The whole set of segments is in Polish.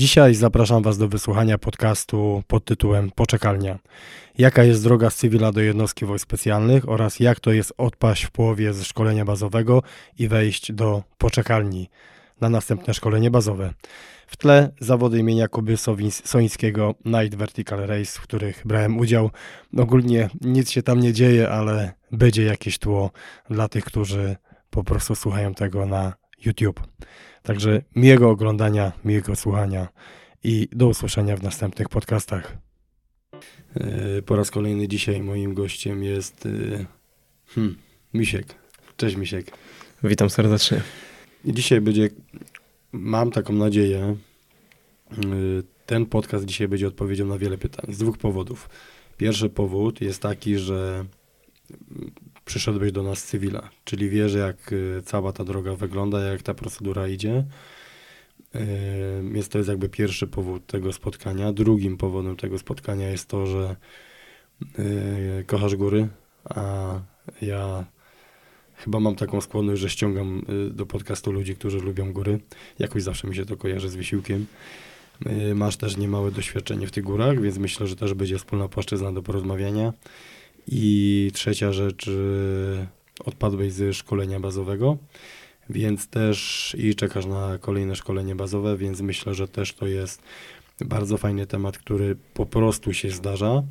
Dzisiaj zapraszam Was do wysłuchania podcastu pod tytułem Poczekalnia. Jaka jest droga z cywila do jednostki wojsk specjalnych oraz jak to jest odpaść w połowie ze szkolenia bazowego i wejść do poczekalni na następne szkolenie bazowe. W tle zawody imienia Kuby Sońskiego Night Vertical Race, w których brałem udział. Ogólnie nic się tam nie dzieje, ale będzie jakieś tło dla tych, którzy po prostu słuchają tego na YouTube. Także miłego oglądania, miłego słuchania i do usłyszenia w następnych podcastach. E, po raz kolejny dzisiaj moim gościem jest e, hmm, Misiek. Cześć Misiek. Witam serdecznie. Dzisiaj będzie, mam taką nadzieję, e, ten podcast dzisiaj będzie odpowiedzią na wiele pytań z dwóch powodów. Pierwszy powód jest taki, że przyszedłeś do nas cywila, czyli wiesz, jak y, cała ta droga wygląda, jak ta procedura idzie. Więc to jest jakby pierwszy powód tego spotkania. Drugim powodem tego spotkania jest to, że y, kochasz góry, a ja chyba mam taką skłonność, że ściągam y, do podcastu ludzi, którzy lubią góry. Jakoś zawsze mi się to kojarzy z wysiłkiem. Masz też niemałe doświadczenie w tych górach, więc myślę, że też będzie wspólna płaszczyzna do porozmawiania. I trzecia rzecz, odpadłeś ze szkolenia bazowego, więc też i czekasz na kolejne szkolenie bazowe, więc myślę, że też to jest bardzo fajny temat, który po prostu się zdarza,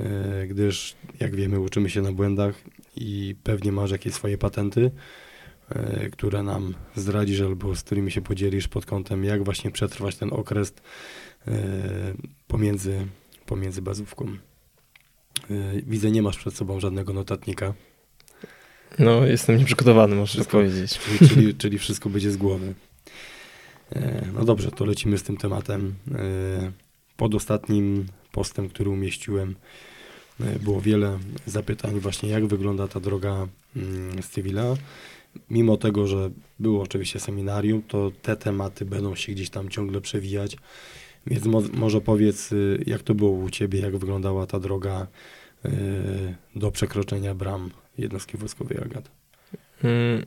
y, gdyż jak wiemy, uczymy się na błędach i pewnie masz jakieś swoje patenty, y, które nam zdradzisz albo z którymi się podzielisz pod kątem, jak właśnie przetrwać ten okres pomiędzy, pomiędzy bazówką. Y, widzę, nie masz przed sobą żadnego notatnika. No, jestem nieprzygotowany, można tak powiedzieć. Czyli, czyli, czyli, wszystko będzie z głowy. E, no dobrze, to lecimy z tym tematem. E, pod ostatnim postem, który umieściłem, było wiele zapytań właśnie, jak wygląda ta droga mm, z cywila. Mimo tego, że było oczywiście seminarium, to te tematy będą się gdzieś tam ciągle przewijać. Więc mo może powiedz, y, jak to było u Ciebie, jak wyglądała ta droga y, do przekroczenia bram jednostki wojskowej Agat? Mm,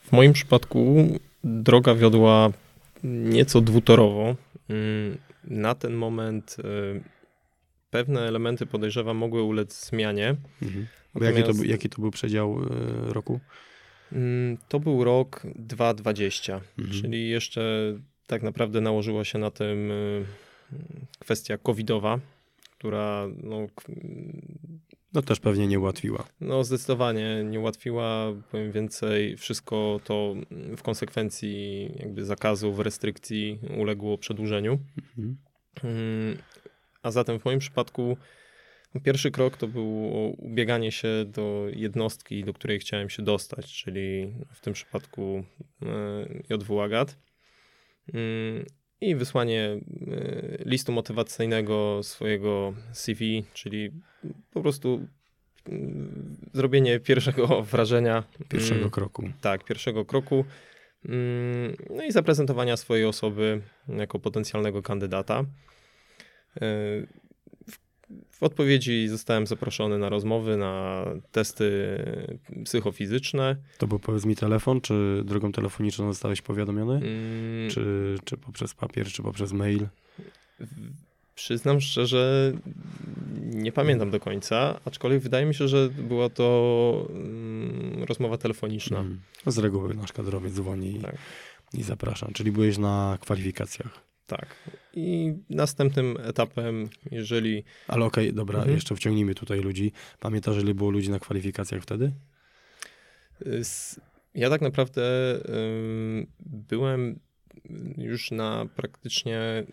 w moim przypadku droga wiodła nieco dwutorowo. Na ten moment y, pewne elementy podejrzewam mogły ulec zmianie. Mhm. Natomiast... Jaki, to, jaki to był przedział roku? To był rok 2020, mhm. czyli jeszcze tak naprawdę nałożyła się na tym y, kwestia covidowa, która no, no też pewnie nie ułatwiła. No zdecydowanie nie ułatwiła, powiem więcej, wszystko to w konsekwencji jakby zakazów, restrykcji uległo przedłużeniu. Mhm. Mm, a zatem w moim przypadku pierwszy krok to było ubieganie się do jednostki, do której chciałem się dostać, czyli w tym przypadku y, JW Agat. Mm, i wysłanie y, listu motywacyjnego swojego CV, czyli po prostu mm, zrobienie pierwszego wrażenia. Pierwszego mm, kroku. Tak, pierwszego kroku. No i zaprezentowania swojej osoby jako potencjalnego kandydata. W odpowiedzi zostałem zaproszony na rozmowy, na testy psychofizyczne. To był powiedz mi telefon, czy drogą telefoniczną zostałeś powiadomiony? Mm. Czy, czy poprzez papier, czy poprzez mail? Przyznam szczerze, nie pamiętam do końca, aczkolwiek wydaje mi się, że była to mm, rozmowa telefoniczna. Mm. Z reguły nasz kadrowiec dzwoni tak. i zapraszam. Czyli byłeś na kwalifikacjach? Tak. I następnym etapem, jeżeli. Ale okej, okay, dobra, mhm. jeszcze wciągnijmy tutaj ludzi. Pamiętasz, ile było ludzi na kwalifikacjach wtedy? Ja tak naprawdę byłem już na praktycznie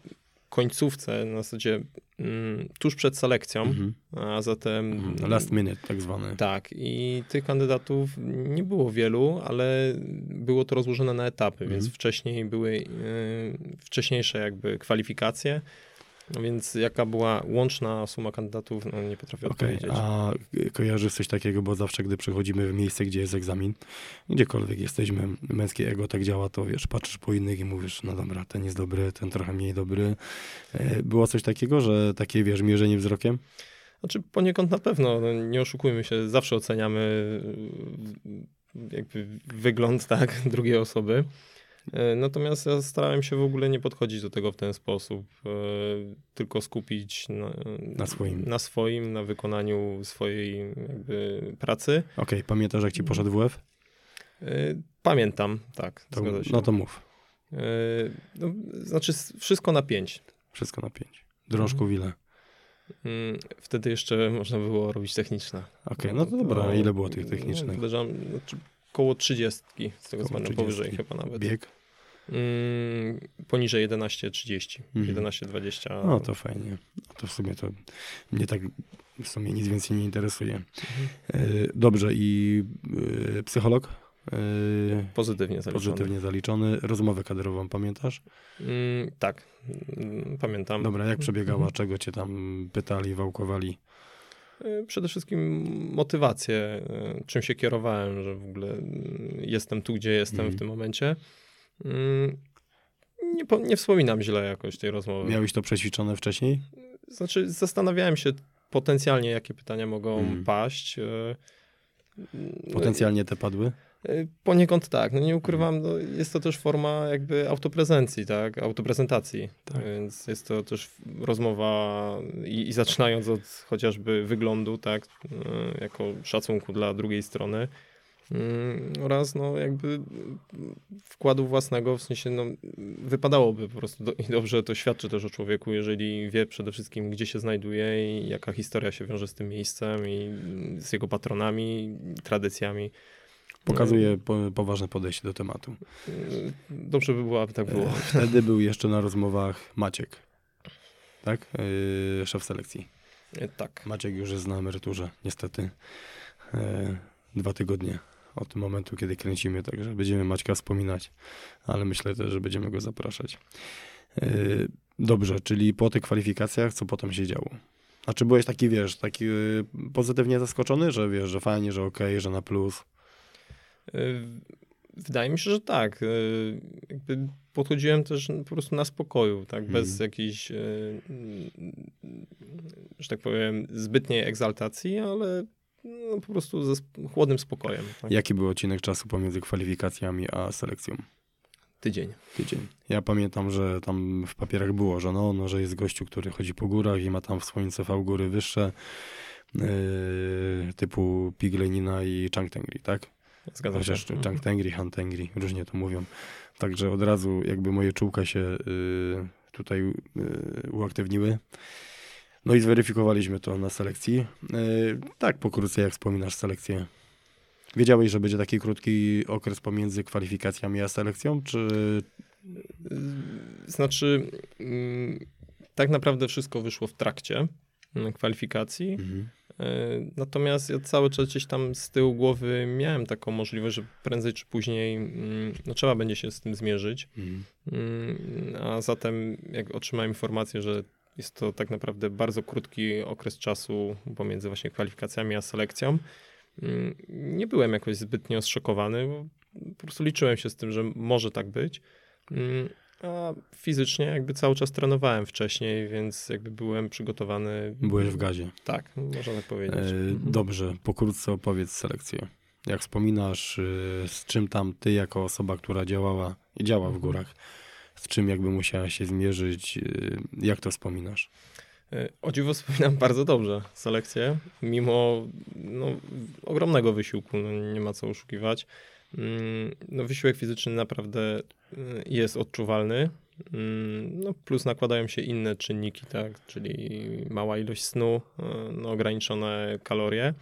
końcówce, na zasadzie mm, tuż przed selekcją, mhm. a zatem... Mhm. Last minute tak zwane. Tak i tych kandydatów nie było wielu, ale było to rozłożone na etapy, więc mhm. wcześniej były y, wcześniejsze jakby kwalifikacje, no więc jaka była łączna suma kandydatów, no nie potrafię okay, odpowiedzieć. A kojarzysz coś takiego, bo zawsze gdy przychodzimy w miejsce, gdzie jest egzamin, gdziekolwiek jesteśmy, męskie ego tak działa, to wiesz, patrzysz po innych i mówisz, no dobra, ten jest dobry, ten trochę mniej dobry. E, było coś takiego, że takie, wiesz, mierzenie wzrokiem? Znaczy poniekąd na pewno, no, nie oszukujmy się, zawsze oceniamy jakby wygląd, tak, drugiej osoby. E, natomiast ja starałem się w ogóle nie podchodzić do tego w ten sposób, e, tylko skupić na, na swoim. na swoim, na wykonaniu swojej pracy. Okej, okay, pamiętasz jak ci poszedł WF? E, pamiętam, tak. To, no to mów. No, znaczy wszystko na pięć. Wszystko na pięć. Drążków mhm. ile? Mm, wtedy jeszcze można było robić techniczne. Okej, okay, no to dobra. Ile było tych technicznych? No, znaczy, około 30, z tego co pamiętam, powyżej chyba nawet. Bieg? Mm, poniżej 11.30, mhm. 11.20. No to fajnie. No to w sumie to mnie tak w sumie nic więcej nie interesuje. Mhm. E, dobrze i e, psycholog? E, pozytywnie zaliczony. Pozytywnie zaliczony. Rozmowę kadrową pamiętasz? Mm, tak, mm, pamiętam. Dobra, jak przebiegała? Mhm. Czego cię tam pytali, wałkowali? E, przede wszystkim motywację, e, czym się kierowałem, że w ogóle mm, jestem tu, gdzie jestem mm. w tym momencie. Mm, nie, nie wspominam źle jakoś tej rozmowy. Miałeś to przećwiczone wcześniej? Znaczy, zastanawiałem się potencjalnie, jakie pytania mogą mm. paść. E, potencjalnie te padły? Poniekąd tak, no nie ukrywam, no jest to też forma jakby autoprezencji, tak, autoprezentacji, tak. więc jest to też rozmowa i, i, zaczynając od chociażby wyglądu, tak, e, jako szacunku dla drugiej strony. Mm, oraz no jakby wkładu własnego, w sensie no wypadałoby po prostu do, i dobrze to świadczy też o człowieku, jeżeli wie przede wszystkim gdzie się znajduje i jaka historia się wiąże z tym miejscem i z jego patronami, tradycjami. Pokazuje po, poważne podejście do tematu. Dobrze by było, aby tak było. E, wtedy był jeszcze na rozmowach Maciek, tak? Yy, szef selekcji. E, tak. Maciek już jest na emeryturze, niestety. Yy, dwa tygodnie od momentu, kiedy kręcimy, także będziemy Maćka wspominać, ale myślę też, że będziemy go zapraszać. Yy, dobrze, czyli po tych kwalifikacjach, co potem się działo? A czy byłeś taki, wiesz, taki pozytywnie zaskoczony, że wiesz, że fajnie, że okej, okay, że na plus? Y, wydaje mi się, że tak. Y, jakby podchodziłem też po prostu na spokoju, tak, bez hmm. jakiejś, y, że tak powiem, zbytniej egzaltacji, ale no, po prostu ze chłodnym spokojem. Tak. Jaki był odcinek czasu pomiędzy kwalifikacjami a selekcją? Tydzień. Tydzień. Ja pamiętam, że tam w papierach było, że no, no że jest gościu, który chodzi po górach i ma tam w swoim CV góry wyższe, yy, typu Piglenina i Changtengri, tak? Zgadzam Chociaż się. Chang Tengri, Han Tengri, różnie to mówią. Także od razu jakby moje czułka się y, tutaj y, uaktywniły. No i zweryfikowaliśmy to na selekcji. Y, tak, pokrótce jak wspominasz selekcję. Wiedziałeś, że będzie taki krótki okres pomiędzy kwalifikacjami a selekcją, czy... Znaczy, mm, tak naprawdę wszystko wyszło w trakcie mm, kwalifikacji. Mhm. E, natomiast ja cały czas gdzieś tam z tyłu głowy miałem taką możliwość, że prędzej czy później mm, no, trzeba będzie się z tym zmierzyć. Mhm. Mm, a zatem jak otrzymałem informację, że jest to tak naprawdę bardzo krótki okres czasu pomiędzy właśnie kwalifikacjami a selekcją, mm, nie byłem jakoś zbytnio zszokowany, bo po prostu liczyłem się z tym, że może tak być. A fizycznie jakby cały czas trenowałem wcześniej, więc jakby byłem przygotowany. Byłeś w gazie. Tak, można tak powiedzieć. E, mhm. dobrze, pokrótce opowiedz selekcję. Jak wspominasz, y, z czym tam ty jako osoba, która działała i działa w mhm. górach, z czym jakby musiała się zmierzyć, y, jak to wspominasz? E, o dziwo wspominam bardzo dobrze selekcję, mimo no, ogromnego wysiłku, no, nie ma co oszukiwać. Mm, no, wysiłek fizyczny naprawdę y, jest odczuwalny. Mm, no, plus nakładają się inne czynniki, tak, czyli mała ilość snu, y, no, ograniczone kalorie.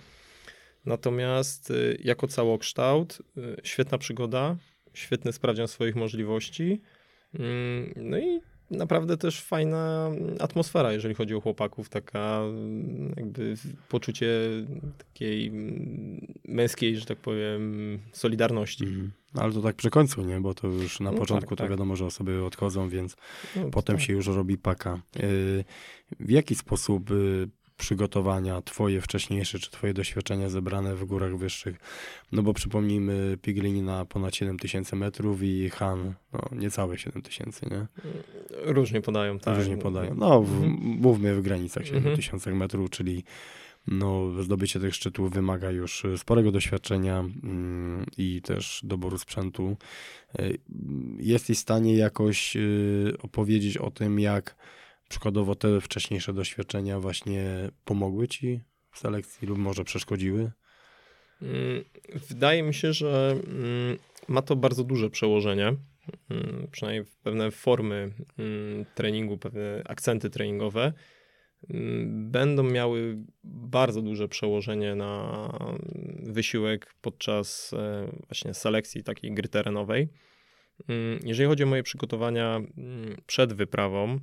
Natomiast y, jako całokształt, świetna przygoda, świetny sprawdzian swoich możliwości. Mm, no i naprawdę też fajna atmosfera, jeżeli chodzi o chłopaków, taka jakby poczucie takiej męskiej, że tak powiem, solidarności. Mm. Ale to tak przy końcu, nie? Bo to już na no początku tak, to tak. wiadomo, że osoby odchodzą, więc no, potem tak. się już robi paka. Y, w jaki sposób y, przygotowania twoje wcześniejsze, czy twoje doświadczenia zebrane w górach wyższych. No bo przypomnijmy, Piglini na ponad 7000 metrów i Han no, niecałe 7000, nie? Różnie podają, tak. Różnie podają. No, w, mhm. mówmy w granicach 7000 mhm. metrów, czyli no, zdobycie tych szczytów wymaga już sporego doświadczenia mm, i też doboru sprzętu. Jesteś w stanie jakoś opowiedzieć o tym, jak przykładowo te wcześniejsze doświadczenia właśnie pomogły ci w selekcji lub może przeszkodziły? Mm, wydaje mi się, że mm, ma to bardzo duże przełożenie, mm, przynajmniej pewne formy treningu, pewne akcenty treningowe będą miały bardzo duże przełożenie na wysiłek podczas e, właśnie selekcji takiej gry terenowej. Jeżeli chodzi o moje przygotowania przed wyprawą,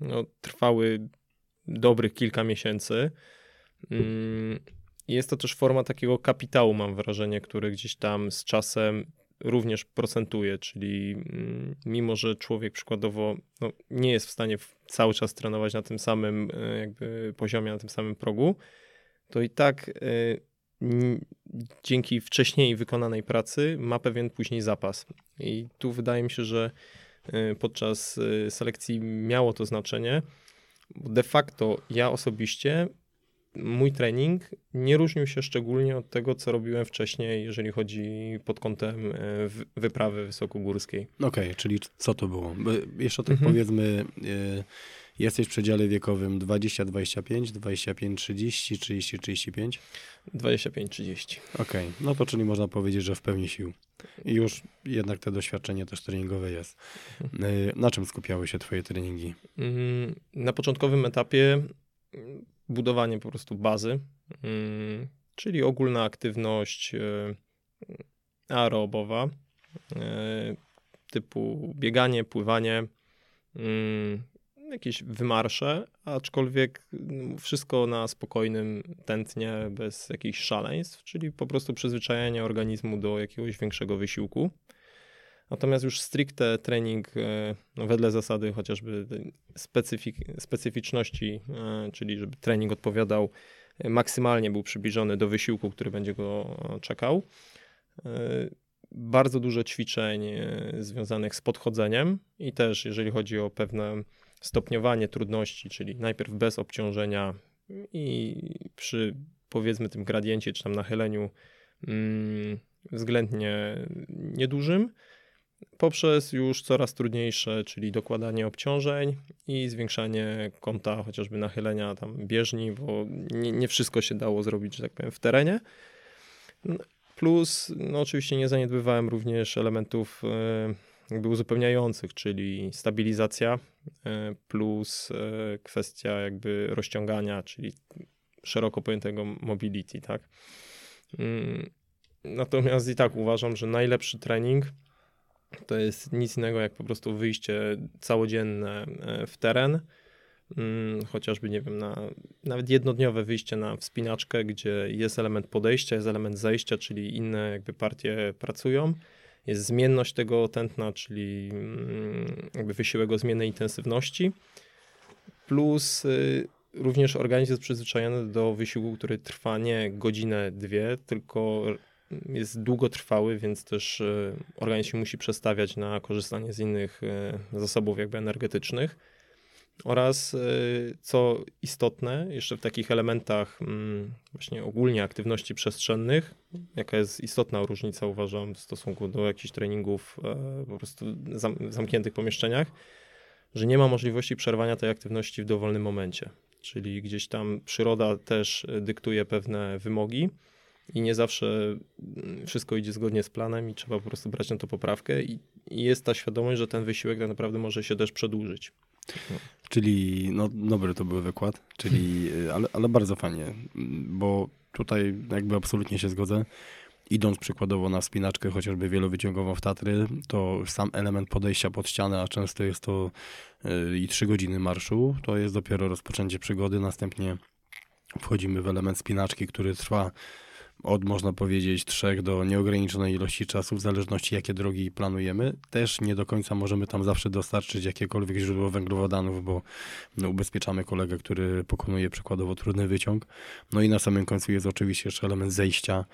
no, trwały dobrych kilka miesięcy. Jest to też forma takiego kapitału, mam wrażenie, który gdzieś tam z czasem również procentuje, czyli mm, mimo, że człowiek przykładowo no, nie jest w stanie cały czas trenować na tym samym e, jakby poziomie, na tym samym progu, to i tak y, dzięki wcześniej wykonanej pracy ma pewien później zapas. I tu wydaje mi się, że podczas selekcji miało to znaczenie. De facto ja osobiście mój trening nie różnił się szczególnie od tego, co robiłem wcześniej, jeżeli chodzi pod kątem e, wyprawy wysokogórskiej. Okej, okay, czyli co to było? Jeszcze tak mhm. powiedzmy, jesteś w przedziale wiekowym 20-25, 25-30, 30-35? 25-30. Okej, okay. no to czyli można powiedzieć, że w pełni sił. I już jednak to doświadczenie też treningowe jest. Mhm. E, na czym skupiały się twoje treningi? Mm, na początkowym etapie budowanie po prostu bazy, mm, czyli ogólna aktywność e, aerobowa, e, typu bieganie, pływanie, mm, jakieś wymarsze, aczkolwiek mm, wszystko na spokojnym tętnie, bez jakichś szaleństw, czyli po prostu przyzwyczajenie organizmu do jakiegoś większego wysiłku. Natomiast już stricte trening e, no wedle zasady chociażby specyfik, specyficzności, e, czyli żeby trening odpowiadał e, maksymalnie, był przybliżony do wysiłku, który będzie go czekał. Bardzo dużo ćwiczeń związanych z podchodzeniem i też jeżeli chodzi o pewne stopniowanie trudności, czyli najpierw bez obciążenia i przy powiedzmy tym gradiencie czy tam nachyleniu mm, względnie niedużym, poprzez już coraz trudniejsze, czyli dokładanie obciążeń i zwiększanie kąta chociażby nachylenia tam bieżni, bo nie, nie wszystko się dało zrobić, że tak powiem, w terenie. Plus, no oczywiście nie zaniedbywałem również elementów e, jakby uzupełniających, czyli stabilizacja e, plus e, kwestia jakby rozciągania, czyli szeroko pojętego mobility, tak. Mm, natomiast i tak uważam, że najlepszy trening to jest nic innego jak po prostu wyjście całodzienne e, w teren, mm, chociażby, nie wiem, na, nawet jednodniowe wyjście na wspinaczkę, gdzie jest element podejścia, jest element zejścia, czyli inne jakby partie pracują. Jest zmienność tego tętna, czyli mm, jakby wysiłek o zmiennej intensywności, plus y, również organizm jest przyzwyczajony do wysiłku, który trwa nie godzinę, dwie, tylko jest długotrwały, więc też e, organizm musi przestawiać na korzystanie z innych e, zasobów jakby energetycznych. Oraz e, co istotne, jeszcze w takich elementach mm, właśnie ogólnie aktywności przestrzennych, jaka jest istotna różnica uważam w stosunku do jakichś treningów po prostu w zamkniętych pomieszczeniach, że nie ma możliwości przerwania tej aktywności w dowolnym momencie. Czyli gdzieś tam przyroda też dyktuje pewne wymogi i nie zawsze mm, wszystko idzie zgodnie z planem i trzeba po prostu brać na to poprawkę i, i jest ta świadomość, że ten wysiłek tak naprawdę może się też przedłużyć. Czyli, no dobry to był wykład, czyli, ale, ale bardzo fajnie, bo tutaj jakby absolutnie się zgodzę. Idąc przykładowo na wspinaczkę, chociażby wielowyciągową w Tatry, to sam element podejścia pod ścianę, a często jest to yy, i trzy godziny marszu, to jest dopiero rozpoczęcie przygody. Następnie wchodzimy w element spinaczki, który trwa od można powiedzieć trzech do nieograniczonej ilości czasu, w zależności jakie drogi planujemy. Też nie do końca możemy tam zawsze dostarczyć jakiekolwiek źródło węglowodanów, bo no, ubezpieczamy kolegę, który pokonuje przykładowo trudny wyciąg. No i na samym końcu jest oczywiście jeszcze element zejścia,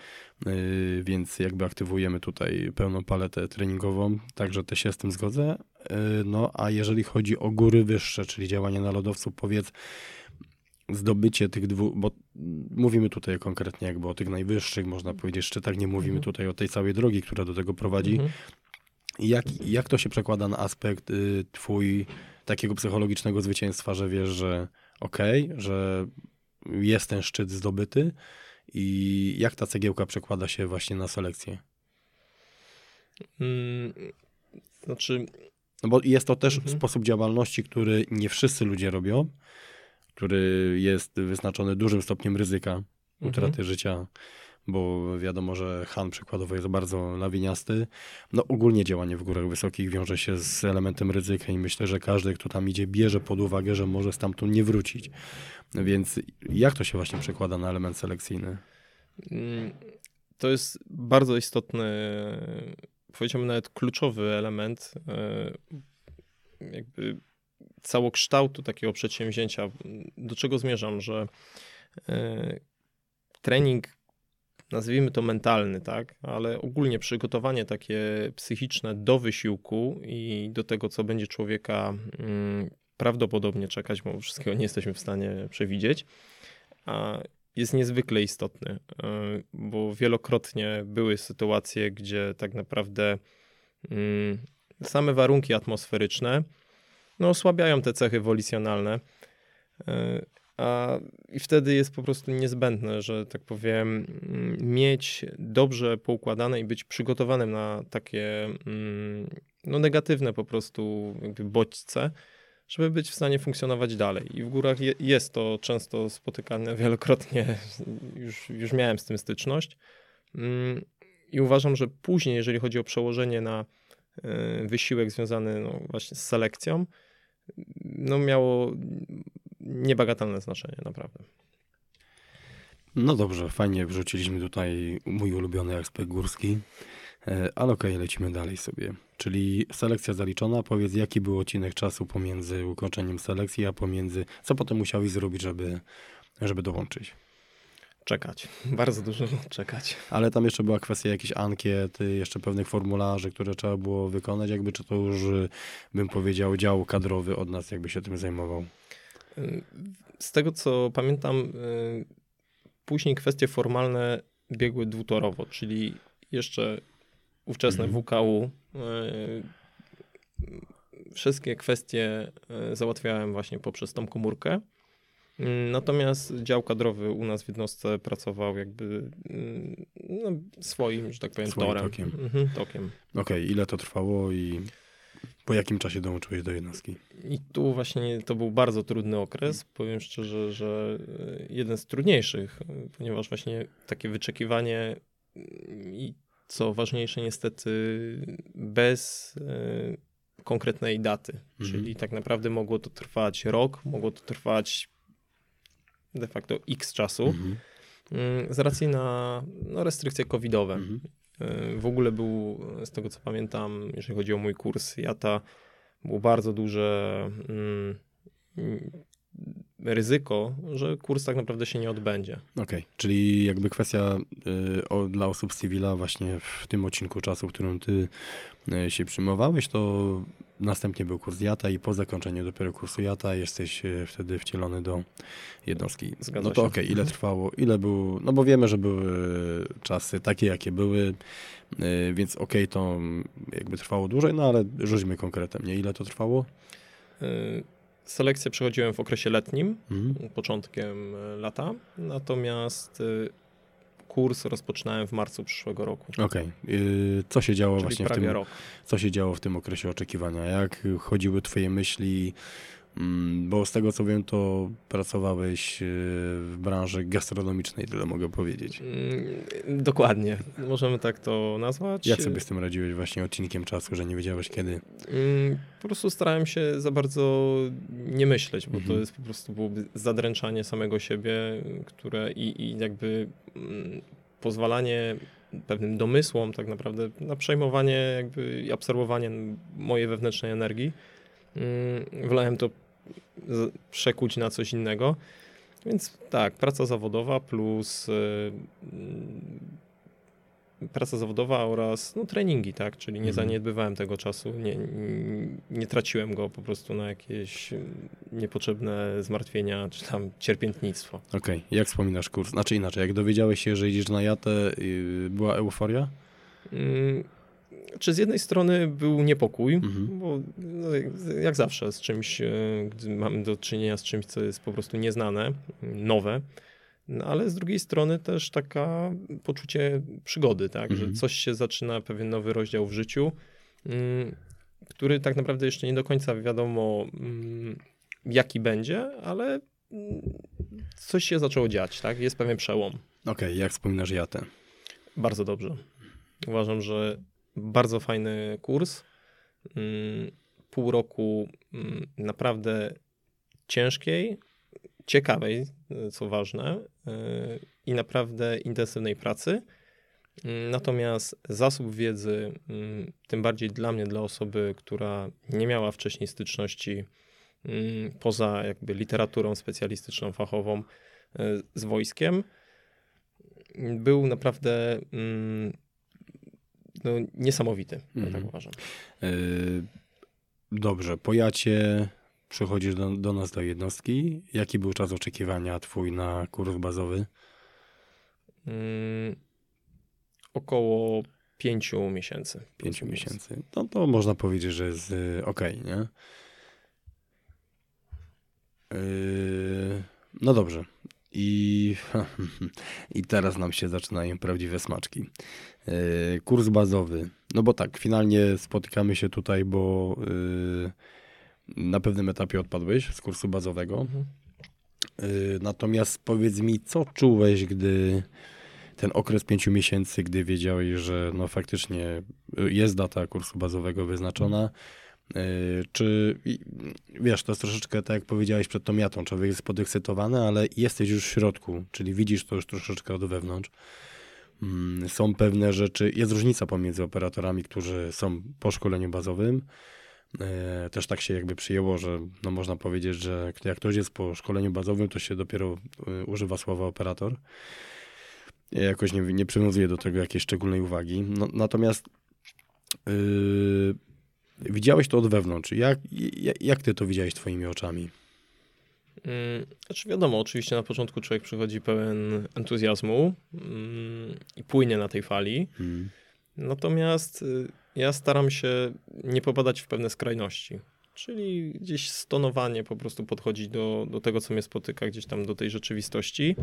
yy, więc jakby aktywujemy tutaj pełną paletę treningową, także też się z tym zgodzę. Yy, no a jeżeli chodzi o góry wyższe, czyli działanie na lodowcu, powiedz, zdobycie tych dwóch, bo mówimy tutaj konkretnie jakby o tych najwyższych, można powiedzieć, szczytach, nie mówimy Mhm. tutaj o tej całej drogi, która do tego prowadzi. Mhm. Jak, jak to się przekłada na aspekt y, twój takiego psychologicznego zwycięstwa, że wiesz, że okej, że jest ten szczyt zdobyty i jak ta cegiełka przekłada się właśnie na selekcję? Mm, Znaczy, No bo jest to też Mhm. sposób działalności, który nie wszyscy ludzie robią, który jest wyznaczony dużym stopniem ryzyka utraty Mhm. życia, bo wiadomo, że Han przykładowo jest bardzo lawiniasty. No ogólnie działanie w górach wysokich wiąże się z elementem ryzyka i myślę, że każdy, kto tam idzie, bierze pod uwagę, że może stamtąd nie wrócić. Więc jak to się właśnie przekłada na element selekcyjny? Mm, To jest bardzo istotny, powiedziałbym nawet kluczowy element e, jakby całokształtu takiego przedsięwzięcia. Do czego zmierzam, że e, trening, nazwijmy to mentalny, tak, ale ogólnie przygotowanie takie psychiczne do wysiłku i do tego, co będzie człowieka mm, prawdopodobnie czekać, bo wszystkiego nie jesteśmy w stanie przewidzieć, a jest niezwykle istotny, y, bo wielokrotnie były sytuacje, gdzie tak naprawdę mm, same warunki atmosferyczne no, osłabiają te cechy wolicjonalne. y, A, I wtedy jest po prostu niezbędne, że tak powiem, mm, mieć dobrze poukładane i być przygotowanym na takie mm, no, negatywne po prostu jakby bodźce, żeby być w stanie funkcjonować dalej. I w górach je, jest to często spotykane wielokrotnie, już, już miałem z tym styczność. Mm, I uważam, że później, jeżeli chodzi o przełożenie na y, wysiłek związany no, właśnie z selekcją, no miało niebagatelne znaczenie, naprawdę. No dobrze, fajnie wrzuciliśmy tutaj mój ulubiony aspekt górski, E, ale okej, lecimy dalej sobie. Czyli selekcja zaliczona. Powiedz, jaki był odcinek czasu pomiędzy ukończeniem selekcji, a pomiędzy... Co potem musiałeś zrobić, żeby, żeby dołączyć? Czekać. Bardzo dużo czekać. Ale tam jeszcze była kwestia jakichś ankiet, y, jeszcze pewnych formularzy, które trzeba było wykonać, jakby czy to już, y, bym powiedział, dział kadrowy od nas jakby się tym zajmował. Y, Z tego co pamiętam, później kwestie formalne biegły dwutorowo, czyli jeszcze ówczesne Mhm. WKU. Wszystkie kwestie załatwiałem właśnie poprzez tą komórkę. Natomiast dział kadrowy u nas w jednostce pracował jakby y, no, swoim, że tak powiem, Swoim torem. tokiem. Mhm, tokiem. Okej, ile to trwało i po jakim czasie dołączyłeś do jednostki? I tu właśnie to był bardzo trudny okres. Powiem szczerze, że e, jeden z trudniejszych, ponieważ właśnie takie wyczekiwanie mm, i co ważniejsze, niestety bez e, konkretnej daty. Mhm. Czyli tak naprawdę mogło to trwać rok, mogło to trwać de facto x czasu, Mhm. mm, z racji na no, restrykcje covidowe. Mhm. E, W ogóle był, z tego co pamiętam, jeżeli chodzi o mój kurs JATA, było bardzo duże mm, ryzyko, że kurs tak naprawdę się nie odbędzie. Okej, czyli jakby kwestia y, o, dla osób z cywila właśnie w tym odcinku czasu, w którym ty y, się przyjmowałeś, to następnie był kurs JATA i po zakończeniu dopiero kursu JATA jesteś y, wtedy wcielony do jednostki. Zgadza no to okej, ile Mhm. trwało, ile był, no bo wiemy, że były czasy takie, jakie były, y, więc okej, to mm, jakby trwało dłużej, no ale rzućmy konkretem, nie? Ile to trwało? Selekcję przechodziłem w okresie letnim, Mhm. początkiem e, lata, natomiast y, kurs rozpoczynałem w marcu przyszłego roku. Okej, y, co się działo Czyli właśnie w tym rok. co się działo w tym okresie oczekiwania? Jak chodziły twoje myśli? Mm, Bo z tego co wiem, to pracowałeś y, w branży gastronomicznej, tyle mogę powiedzieć. Mm, Dokładnie, możemy tak to nazwać. Jak sobie z tym radziłeś właśnie odcinkiem czasu, że nie wiedziałeś kiedy? Mm, Po prostu starałem się za bardzo nie myśleć, bo Mhm. to jest po prostu byłoby zadręczanie samego siebie, które i, i jakby pozwalanie pewnym domysłom tak naprawdę na przejmowanie jakby i absorbowanie mojej wewnętrznej energii. Mm, Wolałem to przekuć na coś innego. Więc tak, praca zawodowa plus y, mm, praca zawodowa oraz no, treningi, tak? Czyli nie Mhm. zaniedbywałem tego czasu, nie, nie, traciłem go po prostu na jakieś mm, niepotrzebne zmartwienia czy tam cierpiętnictwo. Okej, jak wspominasz kurs? Znaczy inaczej, jak dowiedziałeś się, że idziesz na jatę, yy, była euforia? Mm, Czy z jednej strony był niepokój, Mhm. bo no, jak, zawsze z czymś, e, gdy mamy do czynienia z czymś, co jest po prostu nieznane, nowe, no, ale z drugiej strony też taka poczucie przygody, tak, Mhm. że coś się zaczyna, pewien nowy rozdział w życiu, mm, który tak naprawdę jeszcze nie do końca wiadomo mm, jaki będzie, ale mm, coś się zaczęło dziać, tak, jest pewien przełom. Okej, jak wspominasz jatę? Bardzo dobrze. Uważam, że bardzo fajny kurs. Mm, Pół roku mm, naprawdę ciężkiej, ciekawej, y, co ważne, y, i naprawdę intensywnej pracy. Mm, Natomiast zasób wiedzy, tym bardziej dla mnie, dla osoby, która nie miała wcześniej styczności poza jakby literaturą specjalistyczną, fachową y, z wojskiem, był naprawdę no, niesamowity, ja Mhm. tak uważam. Yy, dobrze, po jacie przychodzisz do, do nas do jednostki. Jaki był czas oczekiwania twój na kurs bazowy? Mm, około pięciu miesięcy. Pięciu miesięcy. No to można powiedzieć, że jest yy, okej, nie? Yy, no dobrze. I, I teraz nam się zaczynają prawdziwe smaczki. Yy, kurs bazowy. No bo tak, finalnie spotykamy się tutaj, bo yy, na pewnym etapie odpadłeś z kursu bazowego. Mhm. Yy, Natomiast powiedz mi, co czułeś, gdy ten okres pięciu miesięcy, gdy wiedziałeś, że no faktycznie jest data kursu bazowego wyznaczona, czy i- wiesz, to jest troszeczkę tak jak powiedziałeś przed tą jatą, człowiek jest podekscytowany, ale jesteś już w środku, czyli widzisz to już troszeczkę od wewnątrz. Mm, Są pewne rzeczy, jest różnica pomiędzy operatorami, którzy są po szkoleniu bazowym. E, Też tak się jakby przyjęło, że no można powiedzieć, że jak ktoś jest po szkoleniu bazowym, to się dopiero e, używa słowa operator. Ja jakoś nie, nie przywiązuję do tego jakiejś szczególnej uwagi. No, natomiast yy, widziałeś to od wewnątrz. Jak, jak, ty to widziałeś twoimi oczami? Mm, Znaczy wiadomo, oczywiście na początku człowiek przychodzi pełen entuzjazmu mm, i płynie na tej fali. Hmm. Natomiast y, ja staram się nie popadać w pewne skrajności. Czyli gdzieś stonowanie po prostu podchodzić do, do tego, co mnie spotyka, gdzieś tam do tej rzeczywistości.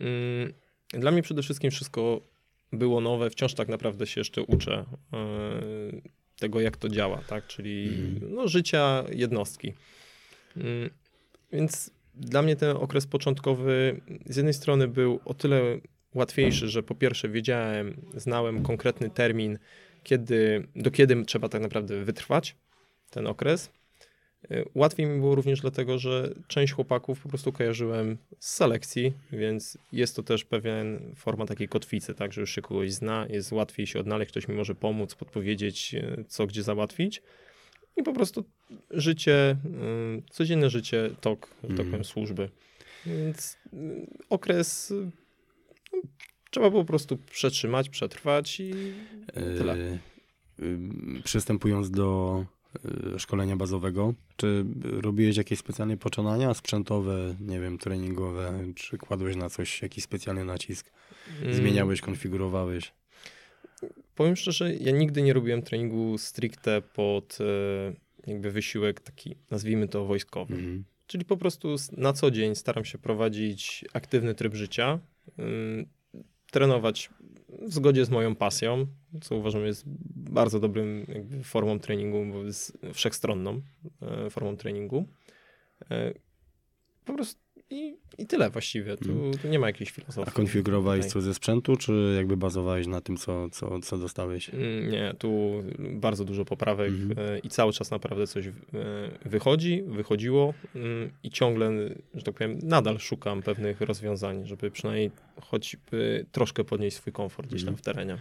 Mm, Dla mnie przede wszystkim wszystko było nowe, wciąż tak naprawdę się jeszcze uczę y, tego, jak to działa, tak? Czyli Mhm. no, życia jednostki. Mm, Więc dla mnie ten okres początkowy z jednej strony był o tyle łatwiejszy, że po pierwsze wiedziałem, znałem konkretny termin, kiedy, do kiedy trzeba tak naprawdę wytrwać ten okres. Y, Łatwiej mi było również dlatego, że część chłopaków po prostu kojarzyłem z selekcji, więc jest to też pewien forma takiej kotwicy, tak, że już się kogoś zna, jest łatwiej się odnaleźć, ktoś mi może pomóc, podpowiedzieć, y, co gdzie załatwić. I po prostu życie, y, codzienne życie, tok, że tak Mhm. powiem, służby. Więc okres no, trzeba po prostu przetrzymać, przetrwać i Tyle. Yy, Przystępując do szkolenia bazowego, czy robiłeś jakieś specjalne poczynania sprzętowe, nie wiem, treningowe, czy kładłeś na coś jakiś specjalny nacisk? mm, Zmieniałeś, konfigurowałeś? Powiem szczerze, ja nigdy nie robiłem treningu stricte pod e, jakby wysiłek taki, nazwijmy to wojskowy. Mhm. Czyli po prostu na co dzień staram się prowadzić aktywny tryb życia, trenować w zgodzie z moją pasją, co uważam jest bardzo dobrym formą treningu, bo jest wszechstronną e, formą treningu. E, po prostu i, i tyle właściwie. Tu, Mhm. tu nie ma jakiejś filozofii. A konfigurowałeś coś ze sprzętu, czy jakby bazowałeś na tym, co, co, co dostałeś? Mm, Nie, tu bardzo dużo poprawek Mhm. e, i cały czas naprawdę coś wychodzi, wychodziło mm, i ciągle, że tak powiem, nadal szukam pewnych rozwiązań, żeby przynajmniej choćby troszkę podnieść swój komfort gdzieś tam Mhm. w terenie.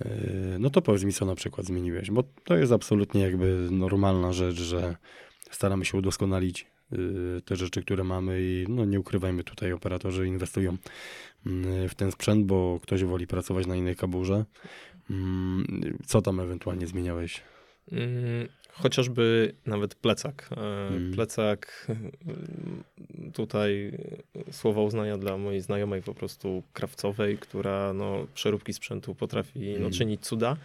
Yy, No to powiedz mi, co na przykład zmieniłeś, bo to jest absolutnie jakby normalna rzecz, że staramy się udoskonalić yy, te rzeczy, które mamy i no nie ukrywajmy, tutaj operatorzy inwestują mm, w ten sprzęt, bo ktoś woli pracować na innej kaburze. Mm, co tam ewentualnie zmieniałeś? Mm, chociażby nawet plecak. Mm. Plecak, tutaj słowa uznania dla mojej znajomej po prostu krawcowej, która no, przeróbki sprzętu potrafi no, mm. czynić cuda.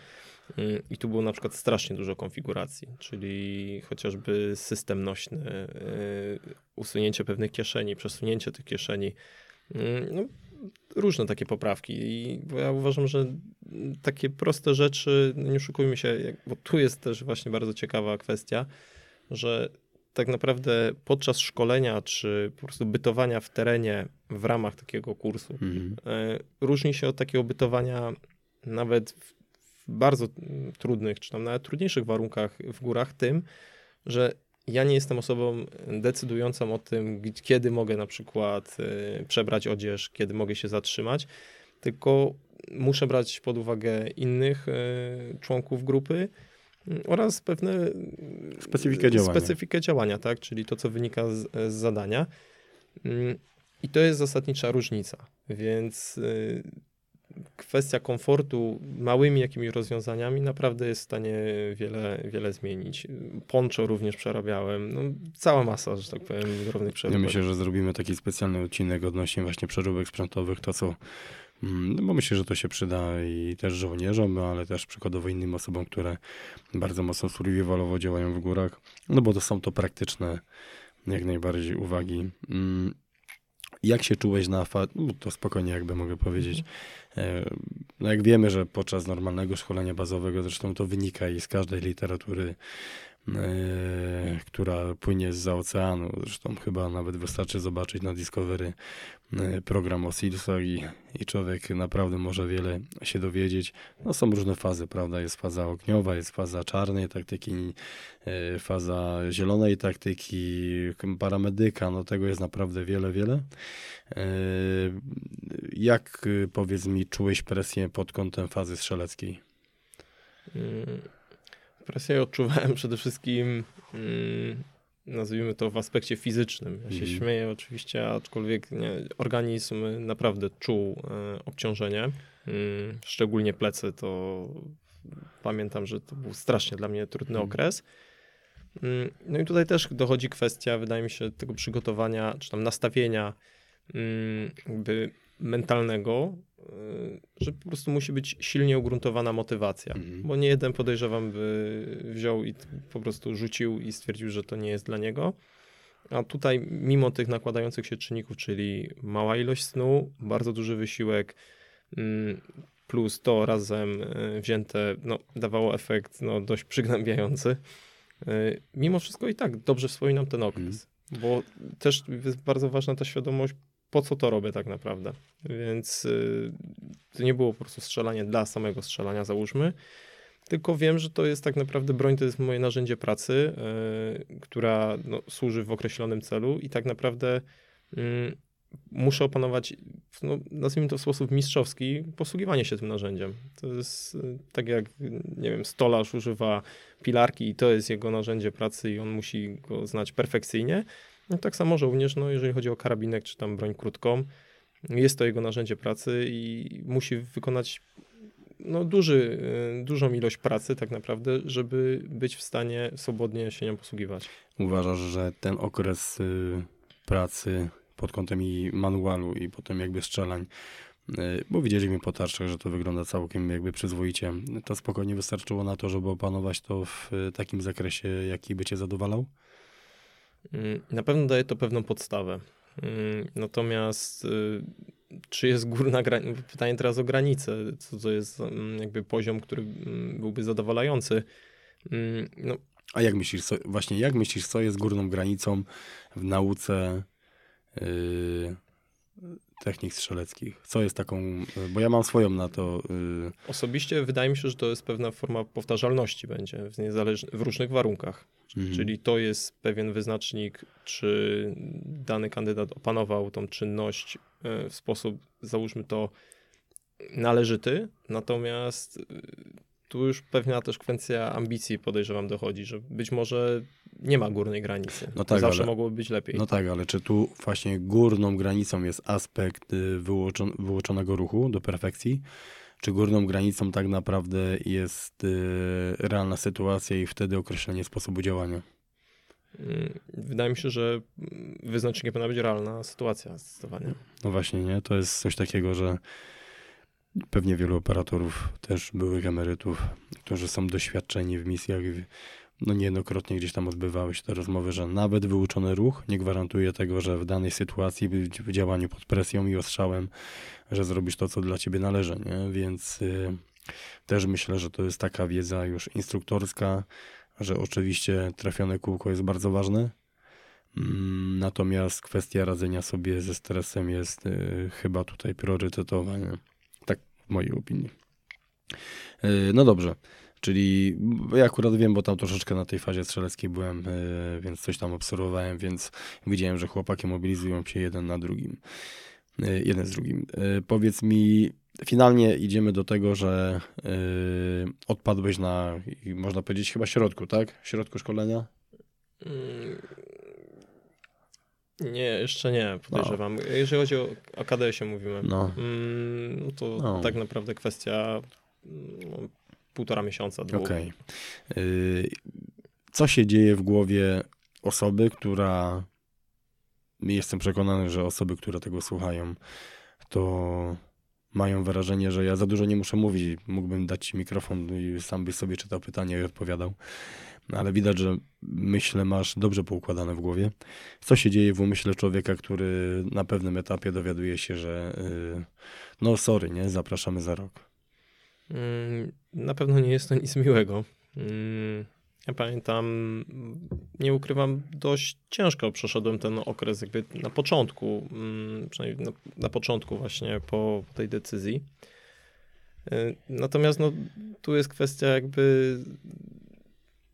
I tu było na przykład strasznie dużo konfiguracji, czyli chociażby system nośny, usunięcie pewnych kieszeni, przesunięcie tych kieszeni. No, różne takie poprawki. I ja uważam, że takie proste rzeczy, no nie oszukujmy się, bo tu jest też właśnie bardzo ciekawa kwestia, że tak naprawdę podczas szkolenia czy po prostu bytowania w terenie w ramach takiego kursu mhm. E, różni się od takiego bytowania nawet w bardzo trudnych, czy tam nawet trudniejszych warunkach w górach tym, że ja nie jestem osobą decydującą o tym, kiedy mogę na przykład y, przebrać odzież, kiedy mogę się zatrzymać, tylko muszę brać pod uwagę innych y, członków grupy y, oraz pewne specyfikę działania. specyfikę działania, tak? czyli to, co wynika z, z zadania. I to jest zasadnicza różnica. Więc kwestia komfortu małymi jakimiś rozwiązaniami naprawdę jest w stanie wiele, wiele zmienić. Poncho również przerabiałem. No, cała masa, że tak powiem, drobnych przeróbek. Ja myślę, że zrobimy taki specjalny odcinek odnośnie właśnie przeróbek sprzętowych, to co mm, no bo myślę, że to się przyda i też żołnierzom, ale też przykładowo innym osobom, które bardzo mocno survivalowo działają w górach, no bo to są to praktyczne jak najbardziej uwagi. Mm, jak się czułeś na fa... No, to spokojnie jakby mogę powiedzieć. E, no jak wiemy, że podczas normalnego szkolenia bazowego, zresztą to wynika i z każdej literatury E, która płynie z oceanu. Zresztą chyba nawet wystarczy zobaczyć na Discovery program o Sealsach i, i człowiek naprawdę może wiele się dowiedzieć. No są różne fazy, prawda? Jest faza ogniowa, jest faza czarnej taktyki, e, faza zielonej taktyki, paramedyka, no tego jest naprawdę wiele, wiele. Jak, powiedz mi, czułeś presję pod kątem fazy strzeleckiej? Mm, presję odczuwałem przede wszystkim, mm, nazwijmy to w aspekcie fizycznym. Ja się mm. śmieję oczywiście, aczkolwiek nie, organizm naprawdę czuł e, obciążenie, mm, szczególnie plecy, to pamiętam, że to był strasznie dla mnie trudny mm. okres. No i tutaj też dochodzi kwestia, wydaje mi się, tego przygotowania, czy tam nastawienia mm, jakby mentalnego, y, że po prostu musi być silnie ugruntowana motywacja. Mhm. Bo nie jeden podejrzewam by wziął i po prostu rzucił i stwierdził, że to nie jest dla niego. A tutaj, mimo tych nakładających się czynników, czyli mała ilość snu, bardzo duży wysiłek, mm, plus to razem y, wzięte, no, dawało efekt no, dość przygnębiający. Y, mimo wszystko i tak dobrze wspominam ten okres, mhm. bo też jest bardzo ważna ta świadomość po co to robię tak naprawdę. Więc y, to nie było po prostu strzelanie dla samego strzelania, załóżmy, tylko wiem, że to jest tak naprawdę broń, to jest moje narzędzie pracy, y, która no, służy w określonym celu i tak naprawdę y, muszę opanować, no, nazwijmy to w sposób mistrzowski, posługiwanie się tym narzędziem. To jest y, tak jak, nie wiem, stolarz używa pilarki i to jest jego narzędzie pracy i on musi go znać perfekcyjnie, no, tak samo żołnierz, no, jeżeli chodzi o karabinek czy tam broń krótką, jest to jego narzędzie pracy i musi wykonać no, duży, y, dużą ilość pracy tak naprawdę, żeby być w stanie swobodnie się nią posługiwać. Uważasz, że ten okres y, pracy pod kątem i manualu i potem jakby strzelań, y, bo widzieliśmy po tarczach, że to wygląda całkiem jakby przyzwoicie, to spokojnie wystarczyło na to, żeby opanować to w takim zakresie, jaki by cię zadowalał? Mm, na pewno daje to pewną podstawę. Mm, natomiast y, czy jest górna granica? Pytanie teraz o granicę, co to jest mm, jakby poziom, który byłby zadowalający. No. A jak myślisz, co, właśnie jak myślisz, co jest górną granicą w nauce yy, technik strzeleckich? Co jest taką, bo ja mam swoją na to. Yy... Osobiście wydaje mi się, że to jest pewna forma powtarzalności będzie w, niezależ... w różnych warunkach. Mhm. Czyli to jest pewien wyznacznik, czy dany kandydat opanował tą czynność e, w sposób, załóżmy to, należyty. Natomiast e, tu już pewna też kwestia ambicji podejrzewam dochodzi, że być może nie ma górnej granicy. No tak, Zawsze ale- mogłoby być lepiej. No tak, ale czy tu właśnie górną granicą jest aspekt wyłoczon, wyłoczonego ruchu do perfekcji? Czy górną granicą tak naprawdę jest y, realna sytuacja i wtedy określenie sposobu działania? Mm, Wydaje mi się, że wyznacznikiem powinna być realna sytuacja zdecydowanie. No właśnie, nie? To jest coś takiego, że pewnie wielu operatorów, też byłych emerytów, którzy są doświadczeni w misjach, no niejednokrotnie gdzieś tam odbywały się te rozmowy, że nawet wyuczony ruch nie gwarantuje tego, że w danej sytuacji, w działaniu pod presją i ostrzałem, że zrobisz to, co dla ciebie należy, nie? Więc y, też myślę, że to jest taka wiedza już instruktorska, że oczywiście trafione kółko jest bardzo ważne, Mm, Natomiast kwestia radzenia sobie ze stresem jest y, chyba tutaj priorytetowa, nie? tak w mojej opinii. Y, no dobrze, czyli ja akurat wiem, bo tam troszeczkę na tej fazie strzeleckiej byłem, y, więc coś tam obserwowałem, więc widziałem, że chłopaki mobilizują się jeden na drugim. Y, jeden z drugim. Y, powiedz mi, finalnie idziemy do tego, że odpadłeś na, można powiedzieć, chyba środku, tak? Środku szkolenia? Mm, Nie, jeszcze nie, podejrzewam. Jeżeli chodzi o, o KDS-ie mówimy, No. mm, no to No. tak naprawdę kwestia mm, no, półtora miesiąca, dwóch. Okej. Y, Co się dzieje w głowie osoby, która. Jestem przekonany, że osoby, które tego słuchają, to mają wrażenie, że ja za dużo nie muszę mówić. Mógłbym dać ci mikrofon i sam byś sobie czytał pytanie i odpowiadał. Ale widać, że myślę masz dobrze poukładane w głowie. Co się dzieje w umyśle człowieka, który na pewnym etapie dowiaduje się, że y, no sorry, nie, zapraszamy za rok. Mm, Na pewno nie jest to nic miłego. Mm, Ja pamiętam, nie ukrywam, dość ciężko przeszedłem ten okres jakby na początku, mm, przynajmniej na, na początku właśnie po, po tej decyzji. Y, Natomiast no, tu jest kwestia jakby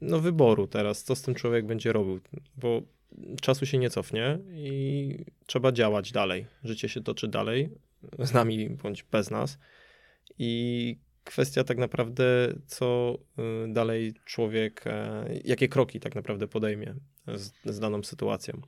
no, wyboru teraz, co z tym człowiek będzie robił, bo czasu się nie cofnie i trzeba działać dalej. Życie się toczy dalej, z nami bądź bez nas. I kwestia tak naprawdę, co y, dalej człowiek, e, jakie kroki tak naprawdę podejmie z, z daną sytuacją.